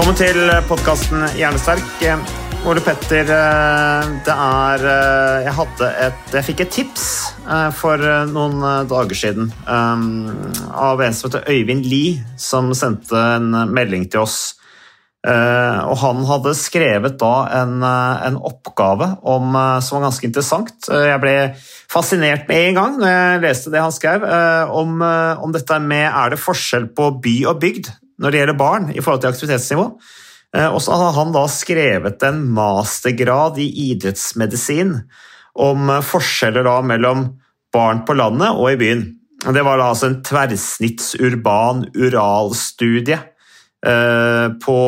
Velkommen til podkasten Hjernesterk. Ole Petter, eh, det er eh, Jeg hadde et Jeg fikk et tips eh, for noen dager siden av en som heter Øyvind Lie, som sendte en melding til oss. Og han hadde skrevet da en, en oppgave om, som var ganske interessant. Jeg ble fascinert med en gang når jeg leste det han skrev, om, om dette med er det forskjell på by og bygd når det gjelder barn i forhold til aktivitetsnivå. Og så har han da skrevet en mastergrad i idrettsmedisin om forskjeller da mellom barn på landet og i byen. Det var da altså en tverrsnittsurban uralstudie på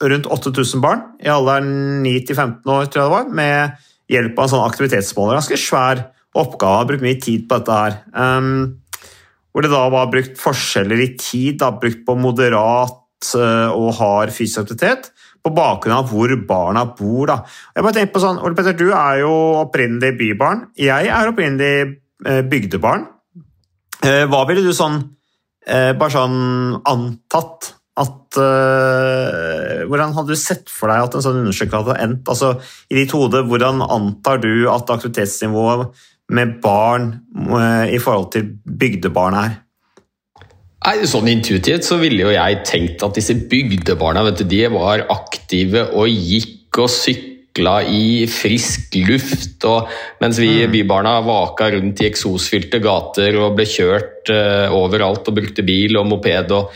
rundt 8000 barn i alderen 9-15 år, tror jeg det var, med hjelp av en sånn aktivitetsmåler. Ganske svær oppgave, har brukt mye tid på dette her. Hvor det da var brukt forskjeller i tid, da, brukt på moderat og hard fysisk aktivitet, på bakgrunn av hvor barna bor. Da. Jeg bare tenkte på sånn, Ole Petter, Du er jo opprinnelig bybarn. Jeg er opprinnelig bygdebarn. Hva ville du sånn bare sånn antatt at uh, Hvordan hadde du sett for deg at en sånn undersøkelse hadde endt? Altså, I ditt hode, hvordan antar du at aktivitetsnivået med barn uh, i forhold til bygdebarn er? Nei, sånn Intuitivt så ville jo jeg tenkt at disse bygdebarna vet du, de var aktive og gikk og sykla i frisk luft, og, mens vi Mm. bybarna vaka rundt i eksosfylte gater og ble kjørt uh, overalt og brukte bil og moped. og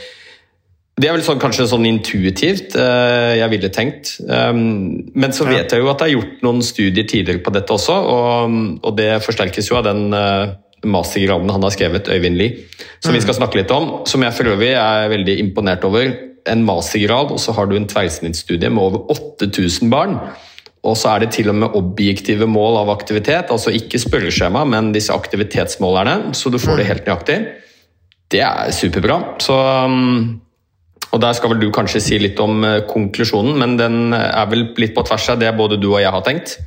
det er vel sånn, kanskje sånn intuitivt eh, jeg ville tenkt. Um, men så vet jeg jo at det er gjort noen studier tidligere på dette også, og, og det forsterkes jo av den eh, mastergraden han har skrevet, Øyvind Lie, som vi skal snakke litt om. Som jeg for øvrig er veldig imponert over. En mastergrad, og så har du en tverrsnittsstudie med over 8000 barn. Og så er det til og med objektive mål av aktivitet, altså ikke spørreskjema, men disse aktivitetsmålerne, så du får det helt nøyaktig. Det er superbra. Så um, og Der skal vel du kanskje si litt om eh, konklusjonen, men den er vel litt på tvers av det både du og jeg har tenkt.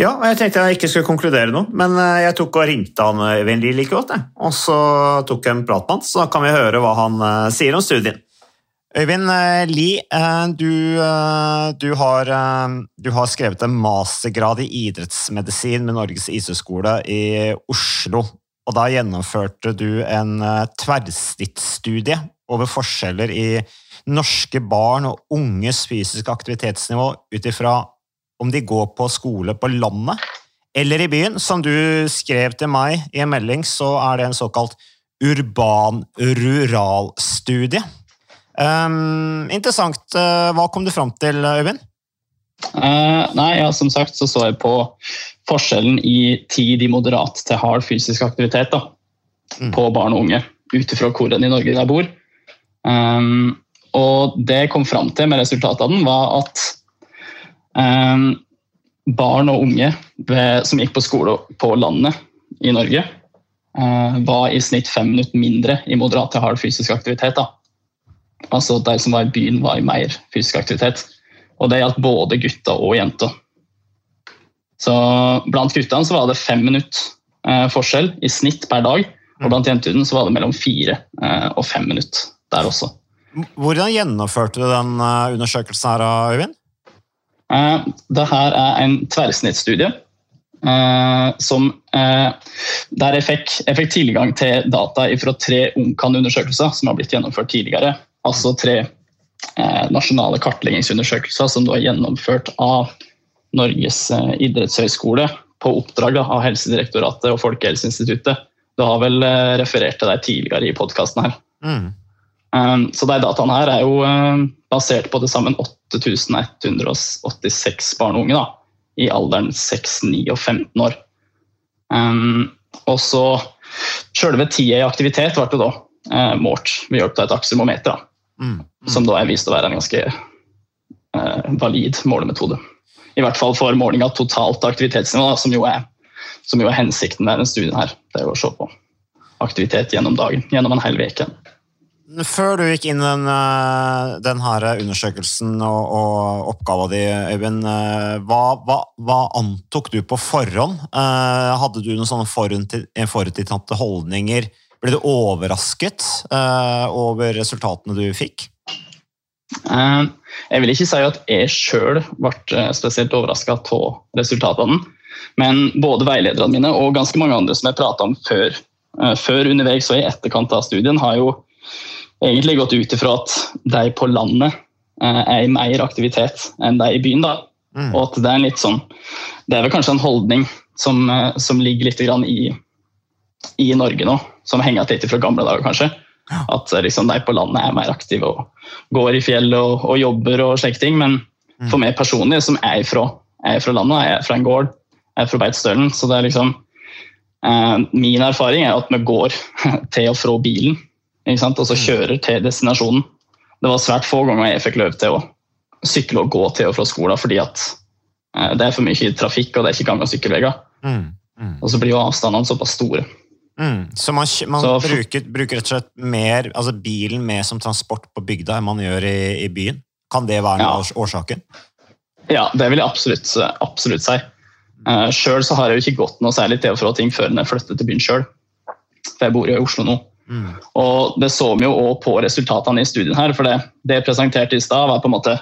Ja, og jeg tenkte jeg ikke skulle konkludere noe, men eh, jeg tok og ringte han Øyvind Lie like godt. Jeg. Og så tok jeg en prat med han, så da kan vi høre hva han eh, sier om studien. Øyvind eh, Lie, eh, du, eh, du, har, eh, du har skrevet en mastergrad i idrettsmedisin med Norges idrettshøgskole i Oslo. Og da gjennomførte du en eh, tverrsnittsstudie over forskjeller i norske barn og unges fysiske aktivitetsnivå ut ifra om de går på skole på landet eller i byen. Som du skrev til meg i en melding, så er det en såkalt urban-rural-studie. Um, interessant. Uh, Hva kom du fram til, Øyvind? Uh, nei, ja, Som sagt så så jeg på forskjellen i tid i moderat til hard fysisk aktivitet da, Mm. på barn og unge, ut ifra hvor enn i Norge de bor. Um, og det jeg kom fram til med resultatet av den, var at um, barn og unge ved, som gikk på skole på landet i Norge, uh, var i snitt fem minutter mindre i moderat til hard fysisk aktivitet. da. Altså de som var i byen, var i mer fysisk aktivitet. Og det gjaldt både gutter og jenter. Så blant guttene så var det fem minutter eh, forskjell i snitt per dag. Og blant jentene så var det mellom fire eh, og fem minutter der også. Hvordan gjennomførte du den uh, undersøkelsen her, Øyvind? Eh, det her er en tverrsnittstudie eh, som, eh, der jeg fikk, jeg fikk tilgang til data fra tre Omkan-undersøkelser som har blitt gjennomført tidligere. Altså tre eh, nasjonale kartleggingsundersøkelser som er gjennomført av Norges eh, idrettshøgskole på oppdrag da, av Helsedirektoratet og Folkehelseinstituttet. Du har vel eh, referert til deg tidligere i podkasten her. Mm. Um, så de dataene her er jo um, basert på til sammen 8186 barn og unge da, i alderen 6, 9 og 15 år. Um, og så Sjølve tida i aktivitet ble da uh, målt ved hjelp av et aksimometer, Mm. Mm. som da er vist å være en ganske uh, valid målemetode. I hvert fall for måling av totalt aktivitetsnivå, da, som, jo er, som jo er hensikten med denne studien. her. Det er jo å se på aktivitet gjennom dagen, gjennom en hel uke. Før du gikk inn i den, eh, den her undersøkelsen og, og oppgava di, Øyvind, eh, hva, hva, hva antok du på forhånd? Eh, Hadde du noen sånne forutinntatte holdninger? Ble du overrasket over resultatene du fikk? Jeg vil ikke si at jeg sjøl ble spesielt overraska av resultatene. Men både veilederne mine og ganske mange andre som jeg prata om før, før, underveis og i etterkant av studien, har jo egentlig gått ut ifra at de på landet eh, er i mer aktivitet enn de i byen. da. Mm. Og at det er en litt sånn Det er vel kanskje en holdning som, eh, som ligger litt grann i, i Norge nå, som henger litt fra gamle dager, kanskje. At eh, liksom, de på landet er mer aktive og går i fjellet og, og jobber og slike ting. Men for meg personlig, som er fra, er fra landet, jeg er fra en gård, jeg er fra Beitostølen, så det er liksom eh, Min erfaring er at vi går til og fra bilen? Og så kjører til destinasjonen. Det var svært få ganger jeg fikk løp til å sykle og gå til og fra skolen fordi at eh, det er for mye trafikk og det er ikke gang- og sykkelveier. Mm. Mm. Og så blir jo avstandene såpass store. Mm. Så man, man Så bruker, bruker rett og slett mer, altså bilen mer som transport på bygda enn man gjør i, i byen? Kan det være Ja. års- årsaken? Ja, det vil jeg absolutt, absolutt si. Uh, sjøl så har jeg jo ikke gått noe særlig til og fra ting før jeg flyttet til byen sjøl. For jeg bor jo i Oslo nå. Mm. Og det så vi jo også på resultatene i studien her, for det, det presenterte i stad, var på en måte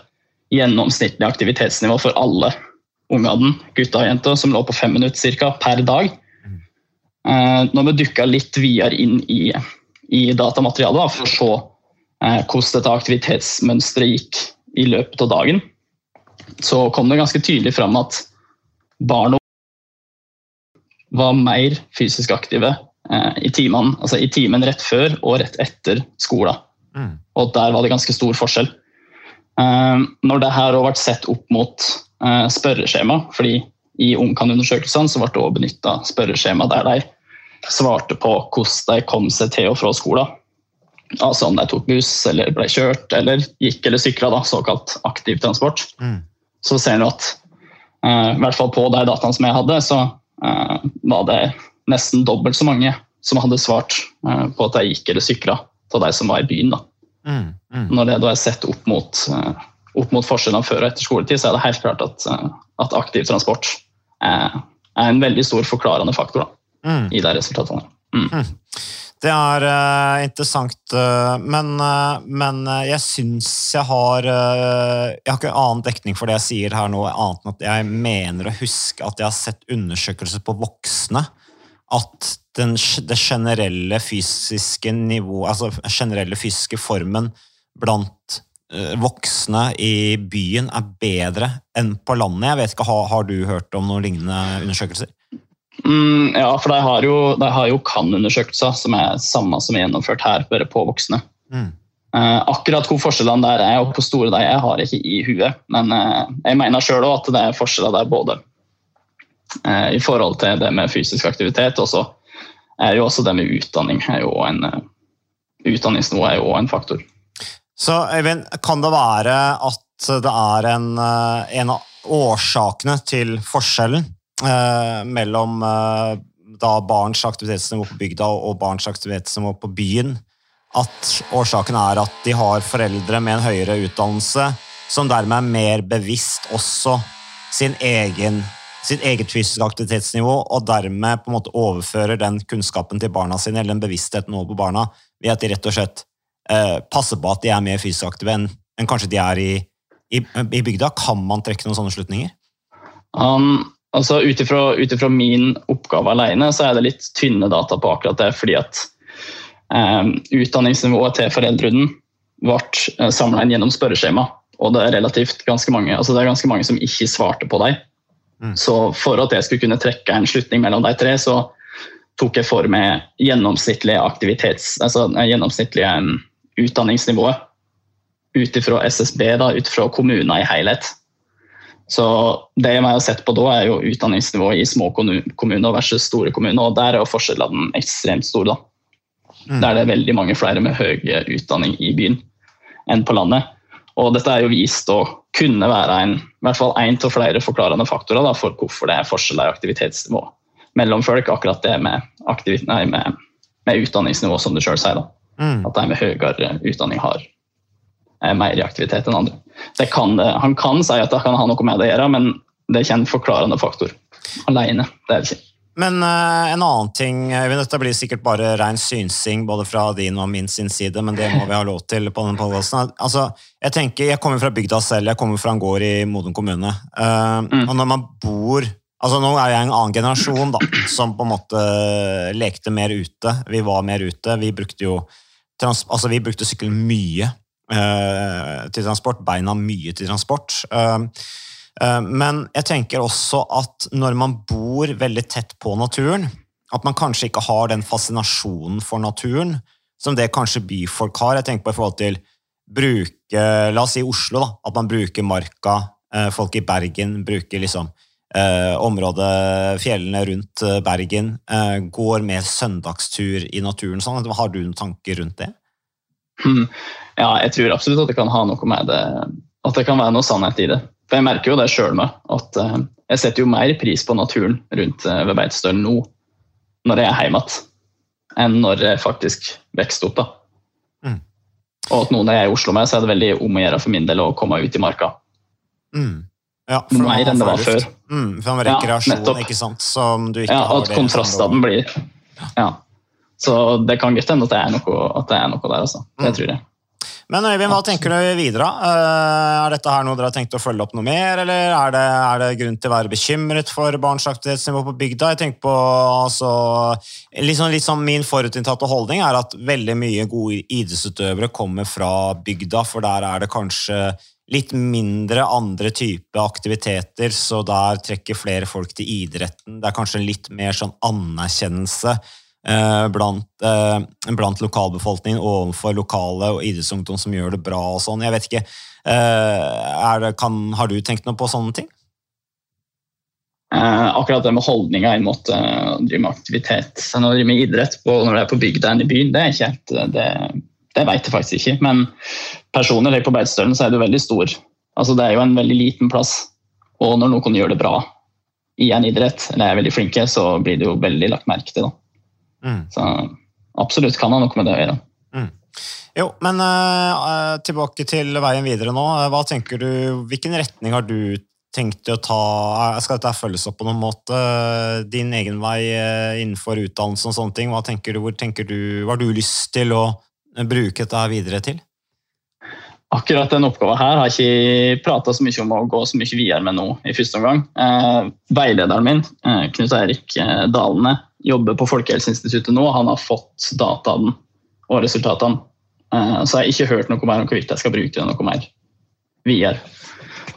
gjennomsnittlig aktivitetsnivå for alle ungene, gutta og jenter, som lå på fem minutter cirka, per dag. Eh, når vi dukka litt videre inn i, i datamaterialet da, for å se eh, hvordan dette aktivitetsmønsteret gikk i løpet av dagen, så kom det ganske tydelig fram at barn og var mer fysisk aktive eh, i timen, altså i timen rett før og rett etter skolen. Mm. Og der var det ganske stor forskjell. Eh, når det her har vært sett opp mot eh, spørreskjema, fordi i Ungkan-undersøkelsene så ble det også benytta spørreskjema der de svarte på hvordan de kom seg til og fra skolen. Altså om de tok buss eller ble kjørt eller gikk eller sykla, såkalt aktiv transport. Mm. Så ser en at eh, i hvert fall på de dataene som jeg hadde, så eh, var det nesten dobbelt så mange som hadde svart eh, på at jeg gikk eller sykla av de som var i byen. da. Mm. Mm. Når det da er sett opp mot, eh, opp mot forskjellene før og etter skoletid, så er det helt klart at, eh, at aktiv transport er, er en veldig stor forklarende faktor da, Mm. i de resultatene. Mm. Det er uh, interessant, uh, men, uh, men jeg syns jeg har Jeg har ikke annen dekning for det jeg sier her nå, annet enn at jeg mener å huske at jeg har sett undersøkelser på voksne. At den, det generelle fysiske nivå, altså generelle fysiske formen blant eh, voksne i byen er bedre enn på landet. Jeg vet ikke, Har, har du hørt om noen lignende undersøkelser? Mm, ja, for de har jo, de har jo CAN-undersøkelser, som er samme som er gjennomført her, bare på voksne. Mm. Eh, akkurat hvor forskjellene der er, og hvor store de er, har jeg ikke i huet. Men eh, jeg mener sjøl at det er forskjeller der både eh, i forhold til det med fysisk aktivitet, og så er jo også det med utdanning er jo en, eh, Utdanningsnivå er jo en faktor. Så Øyvind, kan det være at det er en, eh, en av årsakene til forskjellen eh, mellom eh, da barns aktivitetsnivå på bygda og barns aktivitetsnivå på byen? At årsaken er at de har foreldre med en høyere utdannelse, som dermed er mer bevisst også sin egen, sitt eget fysiske aktivitetsnivå, og dermed på en måte overfører den kunnskapen til barna sine, eller den bevisstheten over på barna, ved at de rett og slett eh, passer på at de er mer fysisk aktive enn enn kanskje de er i, i, i bygda? Kan man trekke noen sånne slutninger? Um, altså Ut ifra min oppgave alene så er det litt tynne data på akkurat det. fordi at um, utdanningsnivået til foreldrene ble uh, samla inn gjennom spørreskjema. Og det er relativt ganske mange, altså det er ganske mange som ikke svarte på dem. Mm. Så for at jeg skulle kunne trekke en slutning mellom de tre, så tok jeg for meg gjennomsnittlige aktivitets, altså gjennomsnittlige utdanningsnivået ut ifra SSB, ut ifra kommuner i helhet. Så det jeg har sett på da, er jo utdanningsnivået i små kommuner versus store kommuner, og der er jo forskjellene ekstremt store. da. Mm. Der det er veldig mange flere med høy utdanning i byen enn på landet. Og dette er jo vist å kunne være en, i hvert fall én av flere forklarende faktorer da, for hvorfor det er forskjeller i aktivitetsnivå mellom folk. Akkurat det med, nei, med, med utdanningsnivå, som du sjøl sier. Mm. At de med høyere utdanning har mer i aktivitet enn andre. Kan, han kan si at det kan ha noe med det å gjøre, men det er ikke en forklarende faktor alene. Det er det ikke. Men uh, en annen ting, Øyvind, dette blir sikkert bare ren synsing både fra din og min sin side, men det må vi ha lov til på denne podkasten. Altså, jeg tenker, jeg kommer fra bygda selv, jeg kommer fra en gård i Modum kommune. Uh, mm. Og når man bor altså Nå er jeg en annen generasjon da, som på en måte lekte mer ute. Vi var mer ute. Vi brukte jo altså vi brukte sykkel mye uh, til transport. Beina mye til transport. Uh, Eh, men jeg tenker også at når man bor veldig tett på naturen, at man kanskje ikke har den fascinasjonen for naturen som det kanskje byfolk har. Jeg tenker på i forhold til bruke, La oss si Oslo, da, at man bruker marka. Eh, folk i Bergen bruker liksom eh, området, fjellene rundt eh, Bergen. Eh, går med søndagstur i naturen. Sånn. Har du noen tanker rundt det? Hmm. Ja, jeg tror absolutt at det kan ha noe med det At det kan være noe sannhet i det. For Jeg merker jo det sjøl med at uh, jeg setter jo mer pris på naturen rundt uh, ved Beitostølen nå når jeg er hjemme igjen, enn når jeg faktisk vokste opp. da. Mm. Og at nå når jeg er i Oslo med, så er det veldig om å gjøre for min del å komme ut i marka. Mm. Ja, for mer enn det var før. Mm, for rekreasjon, ja, ikke sant? Som du ikke ja, har at kontrastene blir Ja. Så det kan godt hende at det er noe, det er noe der, altså. Det mm. tror jeg. Men Øyvind, hva tenker du videre? Eh, er dette her noe dere har tenkt å følge opp noe mer, eller er det, er det grunn til å være bekymret for barns aktivitetsnivå på bygda? Jeg tenker på, altså, liksom, liksom Min forutinntatte holdning er at veldig mye gode idrettsutøvere kommer fra bygda, for der er det kanskje litt mindre andre type aktiviteter, så der trekker flere folk til idretten. Det er kanskje litt mer sånn anerkjennelse blant, eh, blant lokalbefolkningen overfor lokale og idrettsungdom som gjør det bra og sånn. Jeg vet ikke. Eh, det, kan, har du tenkt noe på sånne ting? akkurat det med holdninga inn mot å drive med aktivitet når du driver med idrett på, når du er på bygda enn i byen, det er ikke helt det, det vet jeg faktisk ikke. Men personlig på Beitostølen så er det veldig stor. Altså, det er jo en veldig liten plass. Og når noen gjør det bra i en idrett, eller er veldig flinke, så blir det jo veldig lagt merke til. da. Mm. Så absolutt kan ha noe med det å gjøre. Mm. Jo, men uh, tilbake til veien videre nå. Hva tenker du, Hvilken retning har du tenkt å ta? Skal dette følges opp på noen måte? Din egen vei innenfor utdannelse og sånne ting. Hva tenker du, hvor tenker du, hva har du lyst til å bruke dette videre til? Akkurat denne oppgaven her har jeg ikke prata så mye om å gå så mye videre med nå i første omgang. Eh, veilederen min, eh, Knut Eirik eh, Dalene, jobber på Folkehelseinstituttet nå. Han har fått dataen og resultatene. Eh, så jeg har ikke hørt noe mer om hvorvidt jeg skal bruke det noe mer videre.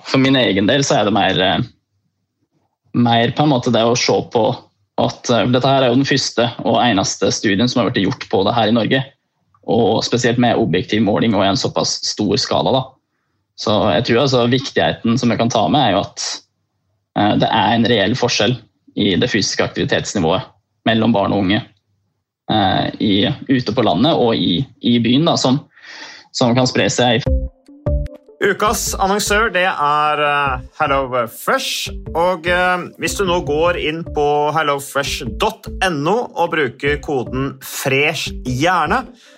For min egen del så er det mer, eh, mer på en måte det å se på at eh, dette her er jo den første og eneste studien som har blitt gjort på det her i Norge. Og spesielt med objektiv måling og i en såpass stor skala. Da. Så jeg tror altså viktigheten som jeg kan ta med, er jo at eh, det er en reell forskjell i det fysiske aktivitetsnivået mellom barn og unge eh, i, ute på landet og i, i byen, da, som, som, kan spre seg. Ukas annonsør det er uh, HelloFresh. Og hvis du nå går inn på hellofresh.no og bruker koden 'fresh hjerne',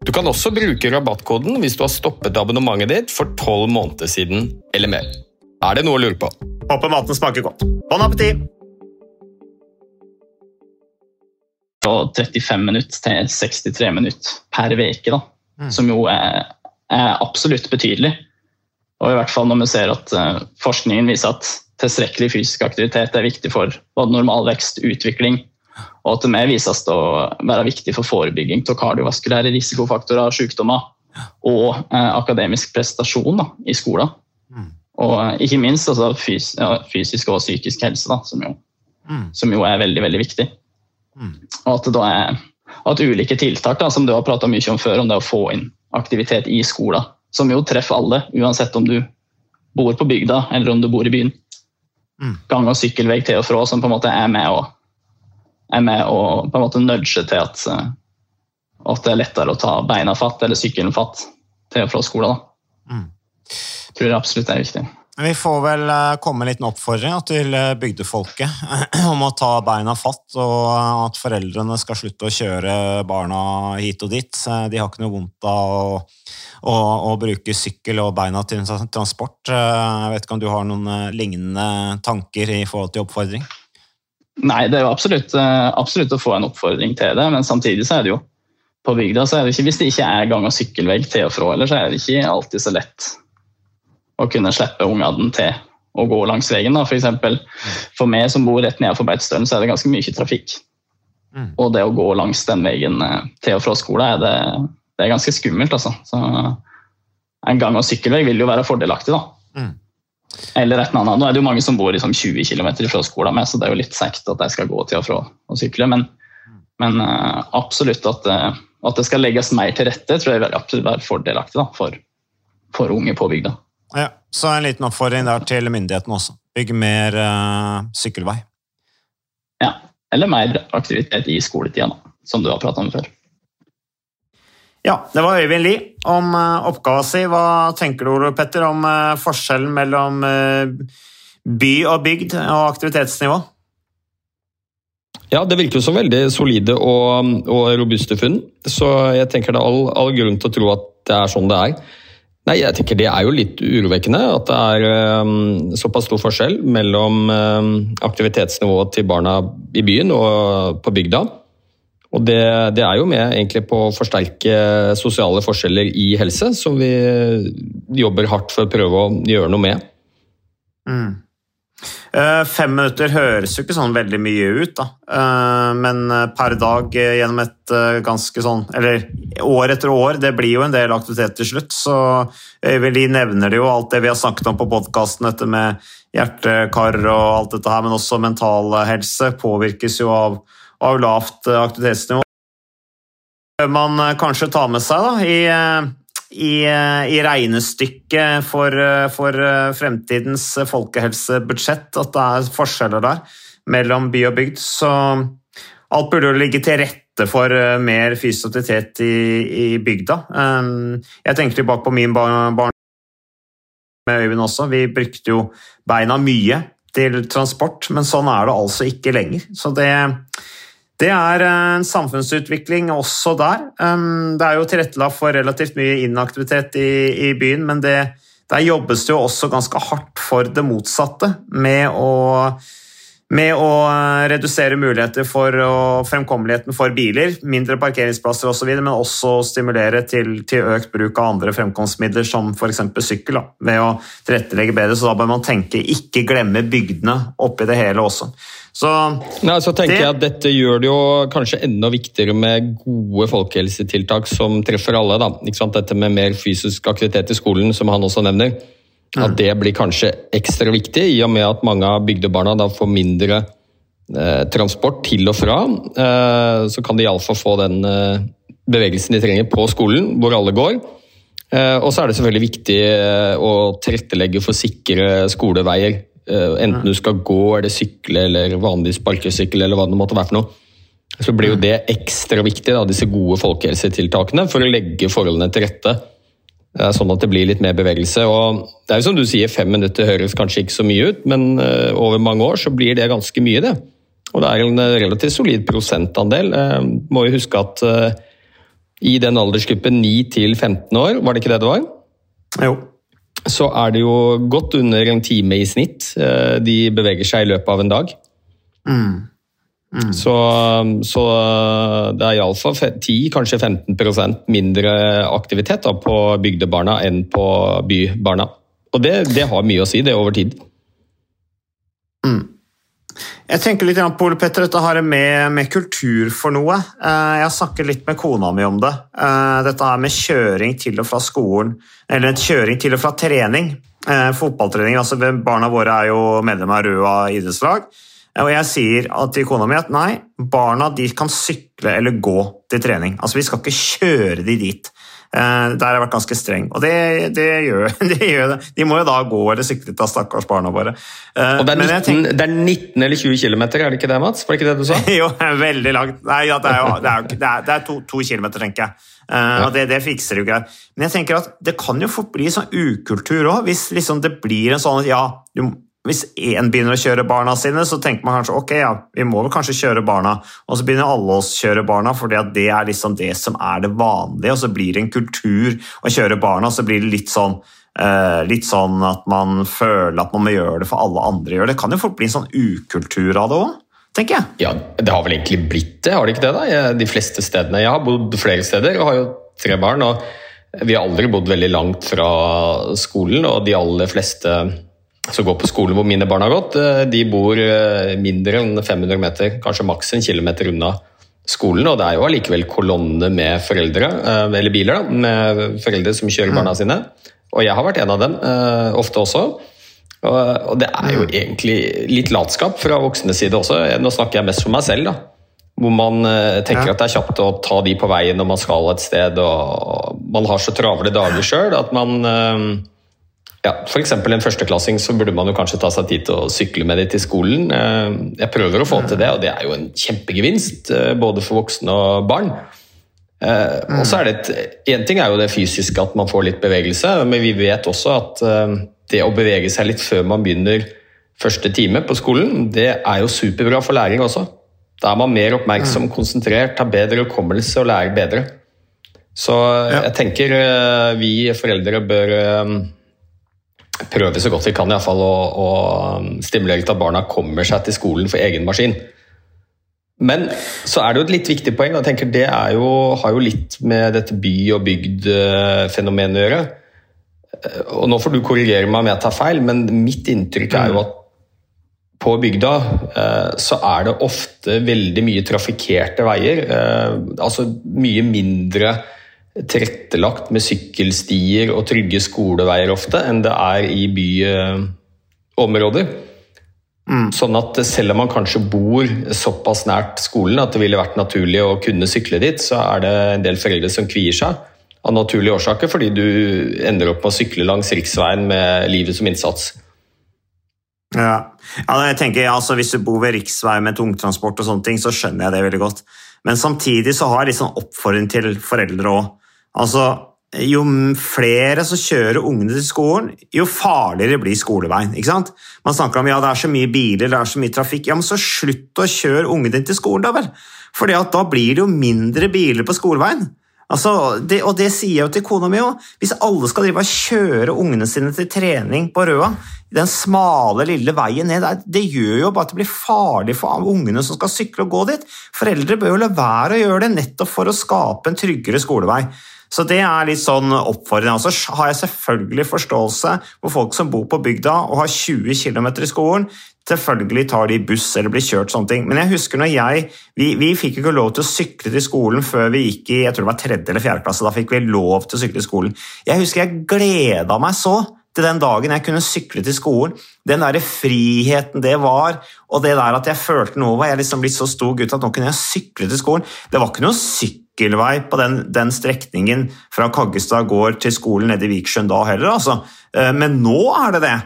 Du kan også bruke rabattkoden hvis du har stoppet abonnementet ditt for tolv måneder siden eller mer. Er det noe å lure på? Håper maten smaker godt. Bon appétit! Fra 35 minutter til 63 minutter per uke, mm. som jo er, er, absolutt betydelig. Og i hvert fall når vi ser at uh, forskningen viser at tilstrekkelig fysisk aktivitet er viktig for både normal vekst, utvikling og at det vises å være viktig for forebygging av kardiovaskulære risikofaktorer og sykdommer og eh, akademisk prestasjon da, i skolen. Mm. Og eh, ikke minst altså, fys ja, fysisk og psykisk helse, da, som, jo, mm. som, jo, er veldig veldig viktig. Mm. Og at, er, at ulike tiltak, da, som du har prata mye om før, om det å få inn aktivitet i skolen, som jo treffer alle, uansett om du bor på bygda eller om du bor i byen. Mm. Gang- og sykkelvei til og fra, som på en måte er med å er med å på en måte nudge til at, eh, at det er lettere å ta beina fatt eller sykkelen fatt til og fra skolen. Mm. Tror det absolutt er viktig. Vi får vel eh, komme med en liten oppfordring til eh, bygdefolket om å ta beina fatt, og at foreldrene skal slutte å kjøre barna hit og dit. De har ikke noe vondt av å, å, å bruke sykkel og beina til transport. Jeg vet ikke om du har noen lignende tanker i forhold til oppfordring? Nei, det er jo absolutt, eh, absolutt, å få en oppfordring til det, men samtidig så er det jo på bygda så er det ikke, Hvis det ikke er gang- og sykkelvegg til og fra, eller så er det ikke alltid så lett å kunne slippe ungene til å gå langs veien. Da. For, eksempel, for meg som bor rett nedenfor Beitostølen, så er det ganske mye trafikk. Mm. Og det å gå langs den veien eh, til og fra skolen er det, det er ganske skummelt. Altså. Så en gang- og sykkelvei vil jo være fordelaktig. da. Mm. Eller et eller annet. Nå er det jo mange som bor liksom 20 km fra skolen med, så det er jo litt seigt at de skal gå til og fra og sykle. Men, men uh, absolutt at, uh, at, det skal legges mer til rette, tror jeg vil absolutt være fordelaktig da, for, for, unge på bygda. Ja, Så en liten oppfordring der til myndighetene også. Bygg mer uh, sykkelvei. Ja, eller mer aktivitet i skoletida, som du har prata om før. Ja, det var Øyvind Lie om uh, oppgava si. Hva tenker du, Ole Petter, om uh, forskjellen mellom by og bygd og aktivitetsnivå? Ja, Det virker jo som veldig solide og, og, robuste funn, så jeg tenker det er all, all, grunn til å tro at det er sånn det er. Nei, jeg tenker Det er jo litt urovekkende at det er um, såpass stor forskjell mellom um, aktivitetsnivået til barna i byen og på bygda. Og det, det, er jo med egentlig på å forsterke sosiale forskjeller i helse, som vi jobber hardt for å prøve å gjøre noe med. Mm. Eh, fem minutter høres jo ikke sånn veldig mye ut, da. Eh, men eh, per dag gjennom et ganske sånn Eller år etter år, det blir jo en del aktivitet til slutt. Så Lie nevner det jo, alt det vi har snakket om på podkasten, dette med hjertekar og alt dette her, men også mental helse påvirkes jo av, av lavt aktivitetsnivå. Man kanskje tar med seg da, i i, eh, i regnestykket for, eh, for, eh, fremtidens folkehelsebudsjett at det er forskjeller der mellom by og bygd. Så alt burde jo ligge til rette for mer fysisk aktivitet i, i, bygda. Jeg tenker tilbake på min barn, barn med Øyvind også. Vi brukte jo beina mye til transport, men sånn er det altså ikke lenger. Så det det er eh, en samfunnsutvikling også der. Det er jo tilrettelagt for relativt mye inaktivitet i, i byen, men det, der jobbes det jo også ganske hardt for det motsatte, med å, med å eh, redusere muligheter for fremkommeligheten for biler, mindre parkeringsplasser osv., men også stimulere til, til, økt bruk av andre fremkomstmidler, som f.eks. sykkel, da, ved å tilrettelegge bedre. Så da bør man tenke ikke glemme bygdene oppi det hele også. Så, Nei, så tenker det, jeg at Dette gjør det jo kanskje enda viktigere med gode folkehelsetiltak som treffer alle. Da. Dette med mer fysisk aktivitet i skolen, som han også nevner. Mm. At det blir kanskje ekstra viktig, i og med at mange av bygdebarna da får mindre eh, transport til og fra. Eh, så kan de iallfall få den eh, bevegelsen de trenger på skolen, hvor alle går. Eh, og så er det selvfølgelig viktig eh, å tilrettelegge for sikre skoleveier Eh, enten du skal gå eller sykle eller vanlig sparkesykkel eller hva det måtte være for noe. Så blir jo det ekstra viktig, da, disse gode folkehelsetiltakene, for å legge forholdene til rette. Sånn at det blir litt mer bevegelse. Og det er jo som du sier, Fem minutter høres kanskje ikke så mye ut, men eh, over mange år så blir det ganske mye. det. Og det er en eh, relativt solid prosentandel. Må jo huske at i den aldersgruppen 9 til 15 år, var det ikke det det var? Jo så er det jo godt under en time i snitt eh, de beveger seg i løpet av en dag. Mm. Mm. Så, så, det er iallfall 10, kanskje 15% mindre aktivitet da, på bygdebarna enn på bybarna. Og det, det, har mye å si, det over tid. Mm. Jeg tenker litt på Ole Petter, dette har med, med, kultur for noe. Eh, jeg har snakket litt med kona mi om det. Eh, dette her med kjøring til og fra skolen, eller kjøring til og fra trening. Eh, fotballtrening. altså Barna våre er jo medlem av Røa idrettslag. Og jeg sier til kona mi at nei, barna de kan sykle eller gå til trening. Altså Vi skal ikke kjøre de dit. Eh, der har jeg vært ganske streng, og det, det, gjør, det, gjør, det De må jo da gå eller sykle til stakkars barna våre. Eh, og det er, 19, tenker, det er 19 eller 20 km, er det ikke det, Mats? Var det ikke det du sa? jo, veldig langt. Nei, ja, det er jo det er, det er to, to kilometer, tenker jeg. Uh, ja. og det, det, fikser jo ikke. Men jeg tenker at det kan jo fort bli sånn ukultur òg, hvis liksom det blir en sånn ja, du hvis én begynner å kjøre barna sine, så tenker man kanskje ok, ja, vi må vel kanskje kjøre barna. Og så begynner alle oss kjøre barna, for det er liksom det som er det vanlige. Og så blir det en kultur å kjøre barna, så blir det litt sånn, uh, litt sånn at man føler at man må gjøre det for alle andre gjør det. Kan jo fort bli en sånn ukultur av det òg, tenker jeg. Ja, det har vel egentlig blitt det, har det ikke det? da? De fleste stedene. Jeg har bodd flere steder og har jo tre barn. og vi har aldri bodd veldig langt fra skolen, og de aller fleste som går på skolen hvor mine barn har gått, eh, de bor eh, mindre enn 500 meter, kanskje maks en kilometer unna skolen. Og det er jo allikevel kolonne med foreldre, eh, eller biler, da, med foreldre som kjører barna sine. Og jeg har vært en av dem, ofte også. Og det er jo egentlig litt latskap fra voksnes side også. Nå snakker jeg mest for meg selv, da. Hvor man tenker at det er kjapt å ta de på veien når man skal et sted, og man har så travle dager sjøl at man ja, F.eks. en førsteklassing så burde man jo kanskje ta seg tid til å sykle med dem til skolen. Eh, jeg prøver å få til det, og det er jo en kjempegevinst eh, både for voksne og barn. Og så er det Én En ting er jo det fysiske, at man får litt bevegelse, men vi vet også at det å bevege seg litt før man begynner første time på skolen, det er jo superbra for læring også. Da er man mer oppmerksom, konsentrert, har bedre hukommelse og lærer bedre. Så jeg tenker vi foreldre bør prøve så godt vi kan i hvert fall, å, å stimulere til at barna kommer seg til skolen for egen maskin. Men så er det jo et litt viktig poeng, og jeg tenker det jo, har jo litt med dette by- og bygd-fenomenet å gjøre. Og Nå får du korrigere meg om jeg tar feil, men mitt inntrykk er jo at på bygda så er det ofte veldig mye trafikkerte veier. Altså mye mindre tilrettelagt med sykkelstier og trygge skoleveier ofte enn det er i byområder. Mm. Sånn at selv om man kanskje bor såpass nært skolen at det ville vært naturlig å kunne sykle dit, så er det en del foreldre som kvier seg av naturlige årsaker, fordi du ender opp med å sykle langs riksveien med livet som innsats. Ja, ja jeg tenker altså, Hvis du bor ved riksvei med tungtransport, og sånne ting, så skjønner jeg det veldig godt. Men samtidig så har jeg sånn oppfordring til foreldre òg. Altså, jo flere som kjører ungene til skolen, jo farligere blir skoleveien. ikke sant? Man snakker om ja, det er så mye biler, det er så mye trafikk. Ja, men så slutt å kjøre ungene dine til skolen, da vel! Fordi da blir det jo mindre biler på skoleveien. Altså, det, og det sier jeg jo til kona mi òg. Hvis alle skal drive og kjøre ungene sine til trening på Røa, den smale, lille veien ned det gjør jo bare at det blir farlig for ungene som skal sykle og gå dit. Foreldre bør jo la være å gjøre det nettopp for å skape en tryggere skolevei. Så det er litt sånn oppfordrende. Og så har jeg selvfølgelig forståelse for folk som bor på bygda og har 20 km i skolen. Selvfølgelig tar de buss eller blir kjørt sånne ting. Men jeg husker når jeg Vi, vi fikk ikke lov til å sykle til skolen før vi gikk i jeg tror det var tredje eller fjerde klasse. Da fikk vi lov til å sykle til skolen. Jeg husker jeg gleda meg så til den dagen jeg kunne sykle til skolen. Den der friheten det var, og det der at jeg følte noe var jeg liksom blitt så stor gutt at nå kunne jeg sykle til skolen. Det var ikke noe sykkelvei på den, den strekningen fra Kaggestad gård til skolen nede i Viksjøen da heller, altså. Men nå er det det.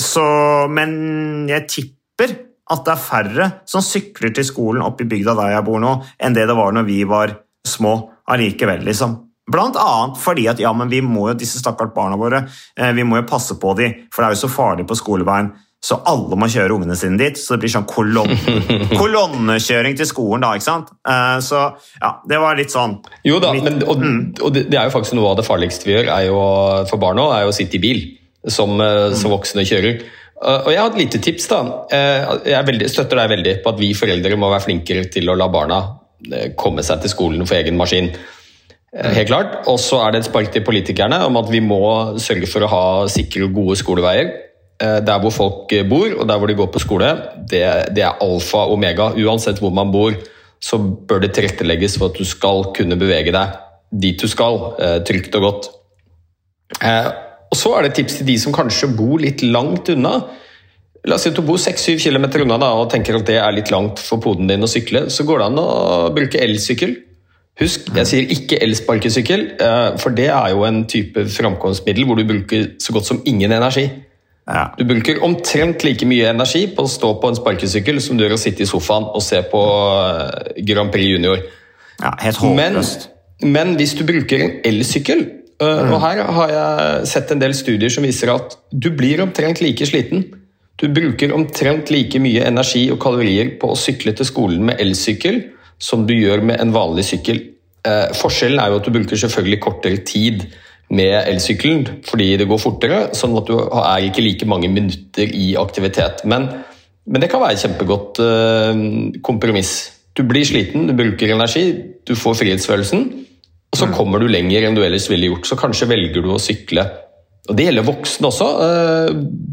Så, men jeg tipper at det er færre som sykler til skolen oppe i bygda der jeg bor nå, enn det det var når vi var små allikevel, liksom. Blant annet fordi at ja, men vi må jo, disse stakkars barna våre vi må jo passe på dem, for det er jo så farlig på skoleveien. Så alle må kjøre ungene sine dit, så det blir sånn kolonne, kolonnekjøring til skolen. da, ikke sant? Så ja, det var litt sånn Jo da, men, og, og det, er jo faktisk noe av det farligste vi gjør er jo, for barna, er jo å sitte i bil som, som voksne kjører. Og Jeg har et lite tips. da. Jeg veldig, støtter deg veldig på at vi foreldre må være flinkere til å la barna komme seg til skolen for egen maskin. Helt klart. Og så er det et spark til politikerne om at vi må sørge for å ha sikre og gode skoleveier. Der hvor folk bor og der hvor de går på skole, det, det er alfa og omega. Uansett hvor man bor, så bør det tilrettelegges for at du skal kunne bevege deg dit du skal, trygt og godt. Og så er det tips til de som kanskje bor litt langt unna. La oss si at du bor 6-7 km unna da, og tenker at det er litt langt for poden din å sykle. Så går det an å bruke elsykkel. Husk, jeg sier ikke elsparkesykkel, for det er jo en type framkomstmiddel hvor du bruker så godt som ingen energi. Ja. Du bruker omtrent like mye energi på å stå på en sparkesykkel som du gjør å sitte i sofaen og se på Grand Prix Junior. Ja, helt Men, håpløst. men hvis du bruker en elsykkel mm. og Her har jeg sett en del studier som viser at du blir omtrent like sliten. Du bruker omtrent like mye energi og kalorier på å sykle til skolen med elsykkel som du gjør med en vanlig sykkel. Uh, forskjellen er jo at du bruker selvfølgelig kortere tid med elsykkelen fordi det går fortere, sånn at du er ikke like mange minutter i aktivitet. Men, men det kan være et kjempegodt uh, kompromiss. Du blir sliten, du bruker energi, du får frihetsfølelsen. Og så kommer du lenger enn du ellers ville gjort, så kanskje velger du å sykle. Og Det gjelder voksne også.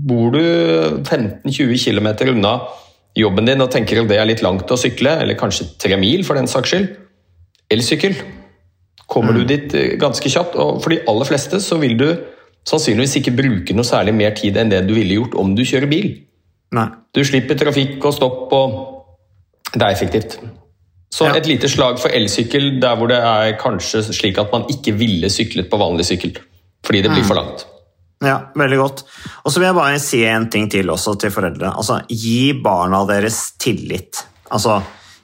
Bor du 15-20 km unna jobben din og tenker at det er litt langt å sykle, eller kanskje tre mil for den saks skyld, elsykkel. Kommer du dit ganske kjapt, og for de aller fleste så vil du sannsynligvis ikke bruke noe særlig mer tid enn det du ville gjort om du kjører bil. Nei. Du slipper trafikk og stopp, og det er effektivt. Så Ja. et lite slag for elsykkel der hvor det er kanskje slik at man ikke ville syklet på vanlig sykkel. Fordi det blir for langt. Ja, veldig godt. Og så vil jeg bare si en ting til også til foreldre. Altså, gi barna deres tillit. Altså,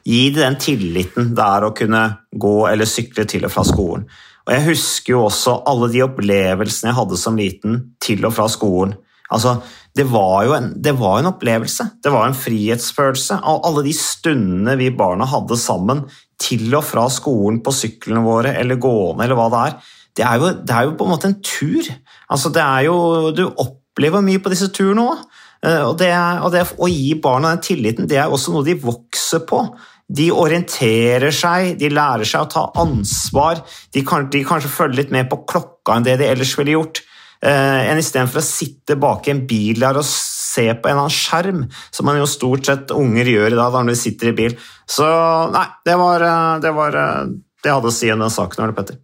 gi dem den tilliten det er å kunne gå eller sykle til og fra skolen. Og jeg husker jo også alle de opplevelsene jeg hadde som liten til og fra skolen. Altså, det var jo en, det var en opplevelse. Det var en frihetsfølelse. av Alle de stundene vi barna hadde sammen til og fra skolen på syklene våre eller gående eller hva det er. Det er jo, det er jo på en måte en tur. Altså, det er jo, du opplever mye på disse turene òg. Og, det, og det å gi barna den tilliten, det er også noe de vokser på. De orienterer seg, de lærer seg å ta ansvar. De kan, de kanskje følger litt mer på klokka enn det de ellers ville gjort. Eh, enn istedenfor å sitte bak en bil der og se på en eller annen skjerm, som man jo stort sett unger gjør i dag når de sitter i bil. Så nei, det var eh, det, var, eh, det hadde å si om den saken. Arne Petter.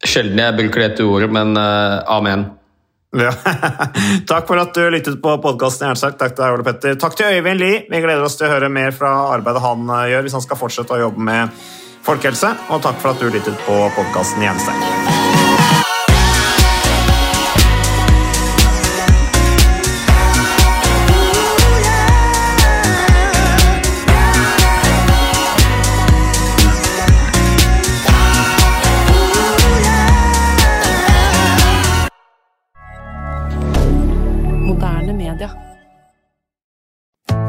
Sjelden jeg bruker dette ordet, men uh, amen. Ja. Takk for at du lyttet på podkasten. Takk til Ole Petter. Takk til Øyvind Lie. Vi gleder oss til å høre mer fra arbeidet han gjør hvis han skal fortsette å jobbe med folkehelse. Og takk for at du lyttet på podkasten Hjernesterk.